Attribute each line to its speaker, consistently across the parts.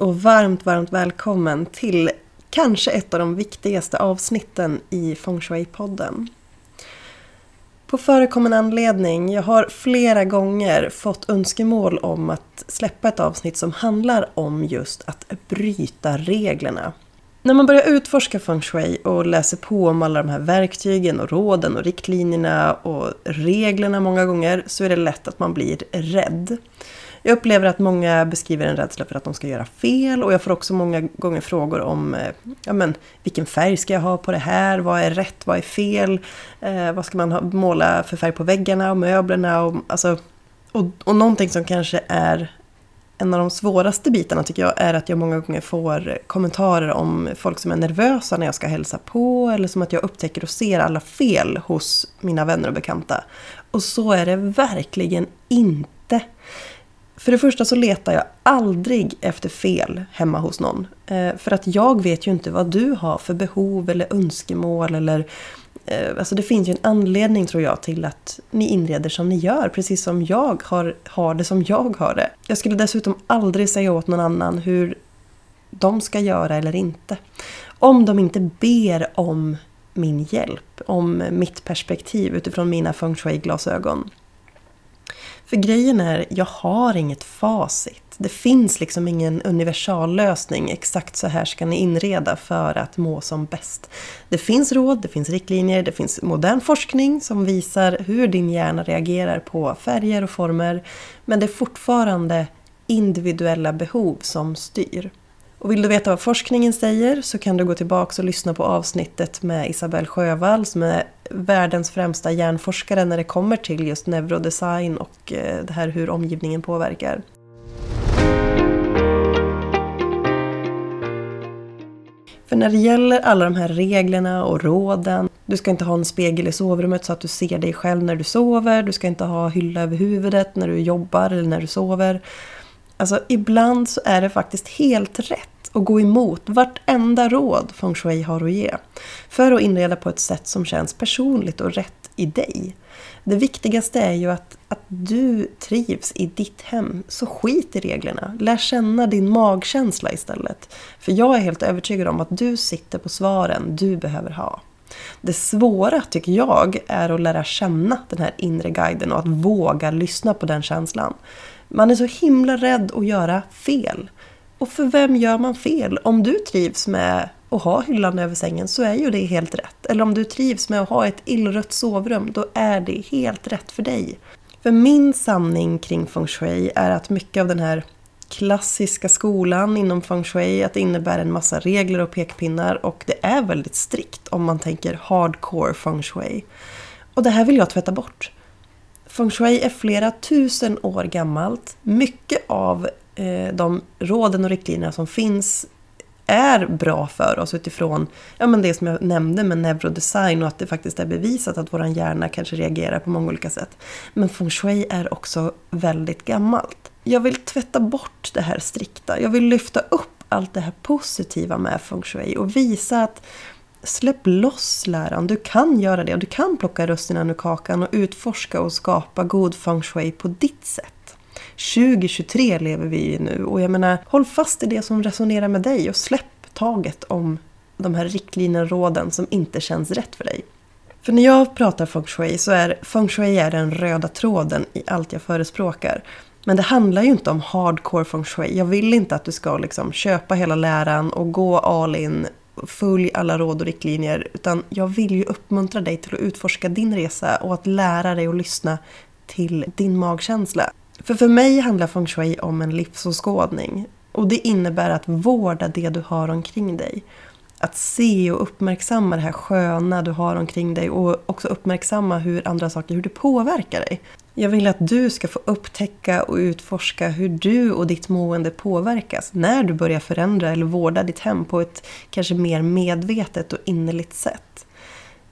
Speaker 1: Och varmt, varmt välkommen till kanske ett av de viktigaste avsnitten i Feng Shui-podden. På förekommande anledning, jag har flera gånger fått önskemål om att släppa ett avsnitt som handlar om just att bryta reglerna. När man börjar utforska feng shui och läser på om alla de här verktygen och råden och riktlinjerna och reglerna många gånger så är det lätt att man blir rädd. Jag upplever att många beskriver en rädsla för att de ska göra fel och jag får också många gånger frågor om eh, ja, men, vilken färg ska jag ha på det här, vad är rätt, vad är fel, eh, vad ska man ha, måla för färg på väggarna och möblerna och, alltså, och, och någonting som kanske är en av de svåraste bitarna tycker jag är att jag många gånger får kommentarer om folk som är nervösa när jag ska hälsa på eller som att jag upptäcker och ser alla fel hos mina vänner och bekanta. Och så är det verkligen inte. För det första så letar jag aldrig efter fel hemma hos någon. Eh, för att jag vet ju inte vad du har för behov eller önskemål eller... Eh, alltså det finns ju en anledning tror jag till att ni inreder som ni gör. Precis som jag har, har det som jag har det. Jag skulle dessutom aldrig säga åt någon annan hur de ska göra eller inte. Om de inte ber om min hjälp, om mitt perspektiv utifrån mina feng shui-glasögon. För grejen är, jag har inget facit. Det finns liksom ingen universallösning. Exakt så här ska ni inreda för att må som bäst. Det finns råd, det finns riktlinjer, det finns modern forskning som visar hur din hjärna reagerar på färger och former. Men det är fortfarande individuella behov som styr. Och vill du veta vad forskningen säger så kan du gå tillbaka och lyssna på avsnittet med Isabelle Sjövall som är världens främsta hjärnforskare när det kommer till just neurodesign och eh, det här hur omgivningen påverkar. För när det gäller alla de här reglerna och råden. Du ska inte ha en spegel i sovrummet så att du ser dig själv när du sover. Du ska inte ha hylla över huvudet när du jobbar eller när du sover. Alltså ibland så är det faktiskt helt rätt och gå emot vartenda råd feng shui har att ge. För att inreda på ett sätt som känns personligt och rätt i dig. Det viktigaste är ju att, att du trivs i ditt hem, så skit i reglerna. Lär känna din magkänsla istället. För jag är helt övertygad om att du sitter på svaren du behöver ha. Det svåra tycker jag är att lära känna den här inre guiden och att våga lyssna på den känslan. Man är så himla rädd att göra fel. Och för vem gör man fel? Om du trivs med att ha hyllan över sängen så är ju det helt rätt. Eller om du trivs med att ha ett illrött sovrum, då är det helt rätt för dig. För min sanning kring feng shui är att mycket av den här klassiska skolan inom feng shui, att det innebär en massa regler och pekpinnar och det är väldigt strikt om man tänker hardcore feng shui. Och det här vill jag tvätta bort. Feng shui är flera tusen år gammalt. Mycket av Eh, de råden och riktlinjerna som finns är bra för oss utifrån ja, men det som jag nämnde med neurodesign och att det faktiskt är bevisat att vår hjärna kanske reagerar på många olika sätt. Men feng shui är också väldigt gammalt. Jag vill tvätta bort det här strikta. Jag vill lyfta upp allt det här positiva med feng shui och visa att Släpp loss läran, du kan göra det och du kan plocka russinen ur kakan och utforska och skapa god feng shui på ditt sätt. 2023 lever vi i nu och jag menar, håll fast i det som resonerar med dig och släpp taget om de här riktlinjerna och råden som inte känns rätt för dig. För när jag pratar feng shui så är feng shui är den röda tråden i allt jag förespråkar. Men det handlar ju inte om hardcore feng shui. Jag vill inte att du ska liksom köpa hela läran och gå all in följ alla råd och riktlinjer. Utan jag vill ju uppmuntra dig till att utforska din resa och att lära dig att lyssna till din magkänsla. För för mig handlar feng shui om en livsåskådning. Och det innebär att vårda det du har omkring dig. Att se och uppmärksamma det här sköna du har omkring dig och också uppmärksamma hur andra saker, hur det påverkar dig. Jag vill att du ska få upptäcka och utforska hur du och ditt mående påverkas när du börjar förändra eller vårda ditt hem på ett kanske mer medvetet och innerligt sätt.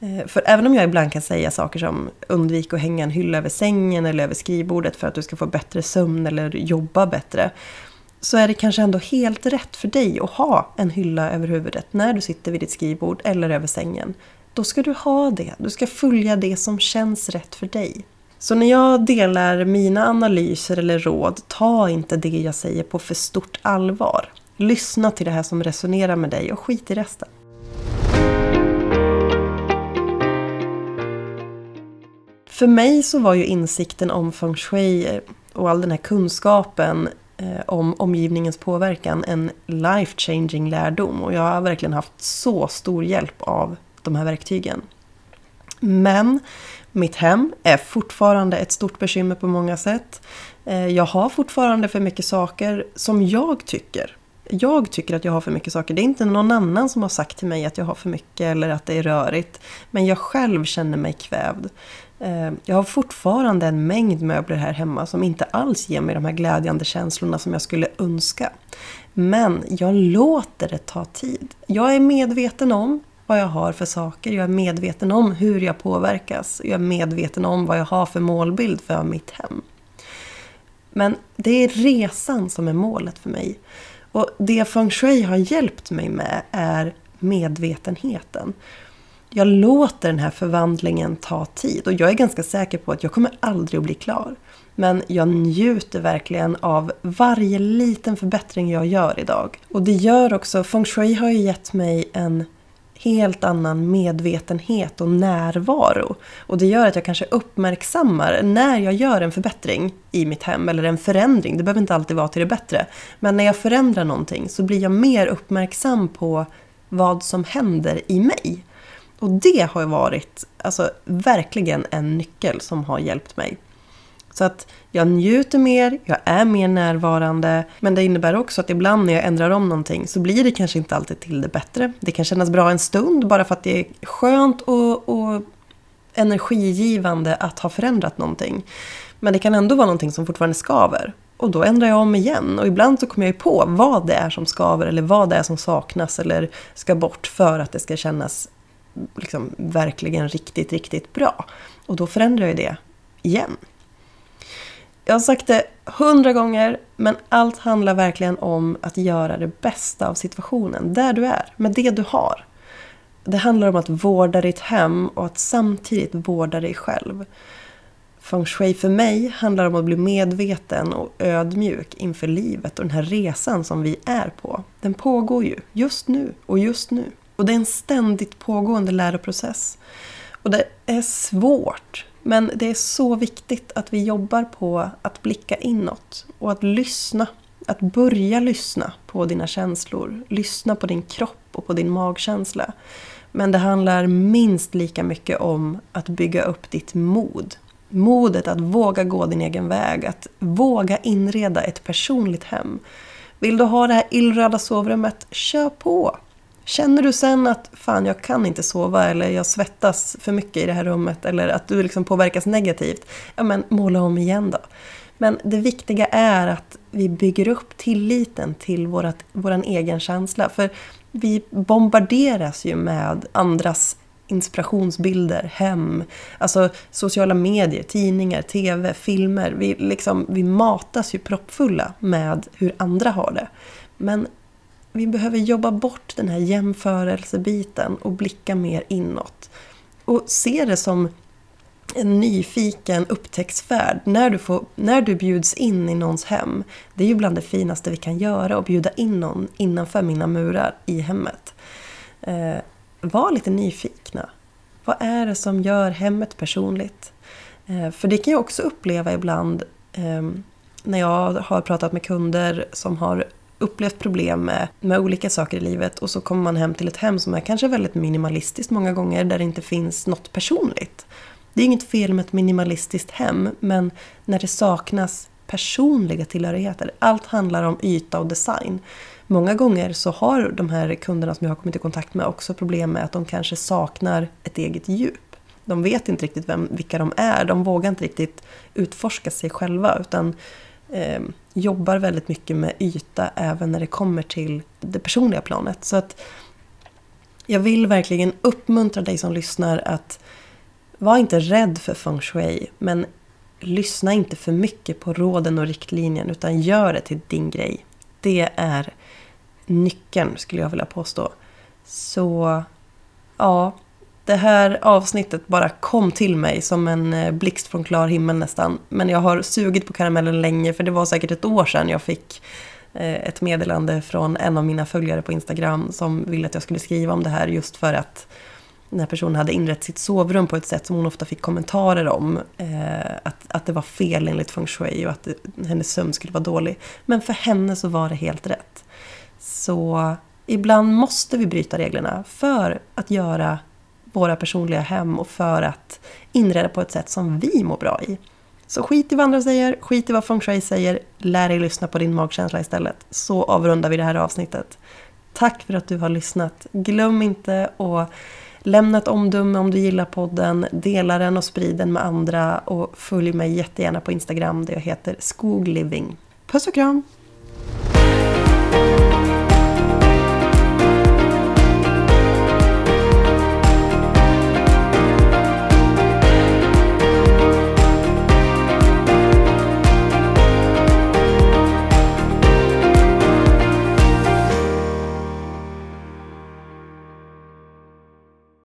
Speaker 1: Eh, för även om jag ibland kan säga saker som undvik att hänga en hylla över sängen eller över skrivbordet för att du ska få bättre sömn eller jobba bättre. Så är det kanske ändå helt rätt för dig att ha en hylla över huvudet när du sitter vid ditt skrivbord eller över sängen. Då ska du ha det. Du ska följa det som känns rätt för dig. Så när jag delar mina analyser eller råd, ta inte det jag säger på för stort allvar. Lyssna till det här som resonerar med dig och skit i resten. För mig så var ju insikten om feng shui eh, och all den här kunskapen eh, om omgivningens påverkan en life changing lärdom. Och jag har verkligen haft så stor hjälp av de här verktygen. Men mitt hem är fortfarande ett stort bekymmer på många sätt. Eh, jag har fortfarande för mycket saker som jag tycker. Jag tycker att jag har för mycket saker. Det är inte någon annan som har sagt till mig att jag har för mycket eller att det är rörigt. Men jag själv känner mig kvävd. Eh, jag har fortfarande en mängd möbler här hemma som inte alls ger mig de här glädjande känslorna som jag skulle önska. Men jag låter det ta tid. Jag är medveten om vad jag har för saker. Jag är medveten om hur jag påverkas. Jag är medveten om vad jag har för målbild för mitt hem. Men det är resan som är målet för mig. Och det feng shui har hjälpt mig med är medvetenheten. Jag låter den här förvandlingen ta tid och jag är ganska säker på att jag kommer aldrig att bli klar. Men jag njuter verkligen av varje liten förbättring jag gör idag. Och det gör också, feng shui har ju gett mig en helt annan medvetenhet och närvaro. Och det gör att jag kanske uppmärksammar när jag gör en förbättring i mitt hem, eller en förändring, det behöver inte alltid vara till det bättre. Men när jag förändrar någonting så blir jag mer uppmärksam på vad som händer i mig. Och det har varit alltså, verkligen en nyckel som har hjälpt mig. Så att jag njuter mer, jag är mer närvarande. Men det innebär också att ibland när jag ändrar om någonting så blir det kanske inte alltid till det bättre. Det kan kännas bra en stund bara för att det är skönt och, och energigivande att ha förändrat någonting. Men det kan ändå vara någonting som fortfarande skaver. Och då ändrar jag om igen. Och ibland så kommer jag ju på vad det är som skaver eller vad det är som saknas eller ska bort för att det ska kännas liksom verkligen riktigt, riktigt bra. Och då förändrar jag det igen. Jag har sagt det hundra gånger, men allt handlar verkligen om att göra det bästa av situationen, där du är, med det du har. Det handlar om att vårda ditt hem och att samtidigt vårda dig själv. Feng shui för mig handlar om att bli medveten och ödmjuk inför livet och den här resan som vi är på. Den pågår ju, just nu och just nu. Och det är en ständigt pågående läroprocess. Och det är svårt. Men det är så viktigt att vi jobbar på att blicka inåt och att lyssna. Att börja lyssna på dina känslor. Lyssna på din kropp och på din magkänsla. Men det handlar minst lika mycket om att bygga upp ditt mod. Modet att våga gå din egen väg, att våga inreda ett personligt hem. Vill du ha det här illröda sovrummet, kör på! Känner du sen att fan jag kan inte sova eller jag svettas för mycket i det här rummet eller att du liksom påverkas negativt, ja men måla om igen då. Men det viktiga är att vi bygger upp tilliten till vårat, våran egen känsla. För vi bombarderas ju med andras inspirationsbilder, hem, alltså sociala medier, tidningar, TV, filmer. Vi, liksom, vi matas ju proppfulla med hur andra har det. Men vi behöver jobba bort den här jämförelsebiten och blicka mer inåt. Och se det som en nyfiken upptäcktsfärd när du, får, när du bjuds in i någons hem. Det är ju bland det finaste vi kan göra, att bjuda in någon innanför mina murar i hemmet. Eh, var lite nyfikna. Vad är det som gör hemmet personligt? Eh, för det kan jag också uppleva ibland eh, när jag har pratat med kunder som har upplevt problem med, med olika saker i livet och så kommer man hem till ett hem som är kanske väldigt minimalistiskt många gånger där det inte finns något personligt. Det är inget fel med ett minimalistiskt hem men när det saknas personliga tillhörigheter. Allt handlar om yta och design. Många gånger så har de här kunderna som jag har kommit i kontakt med också problem med att de kanske saknar ett eget djup. de vet inte riktigt vem, vilka de är. De vågar inte riktigt utforska sig själva utan eh, jobbar väldigt mycket med yta även när det kommer till det personliga planet. Så att jag vill verkligen uppmuntra dig som lyssnar att var inte rädd för feng shui, men lyssna inte för mycket på råden och riktlinjen utan gör det till din grej. Det är nyckeln skulle jag vilja påstå. Så ja, det här avsnittet bara kom till mig som en eh, blixt från klar himmel nästan. Men jag har sugit på karamellen länge för det var säkert ett år sedan jag fick eh, ett meddelande från en av mina följare på Instagram som ville att jag skulle skriva om det här just för att den här personen hade inrett sitt sovrum på ett sätt som hon ofta fick kommentarer om. Eh, att, att det var fel enligt feng shui och att det, hennes sömn skulle vara dålig. Men för henne så var det helt rätt. Så ibland måste vi bryta reglerna för att göra våra personliga hem och för att inreda på ett sätt som vi mår bra i. Så skit i vad andra säger, skit i vad feng shui säger, lär dig lyssna på din magkänsla istället. Så avrundar vi det här avsnittet. Tack för att du har lyssnat. Glöm inte att lämna ett omdöme om du gillar podden, dela den och sprid den med andra och följ mig jättegärna på Instagram där jag heter Skogliving. Puss och kram!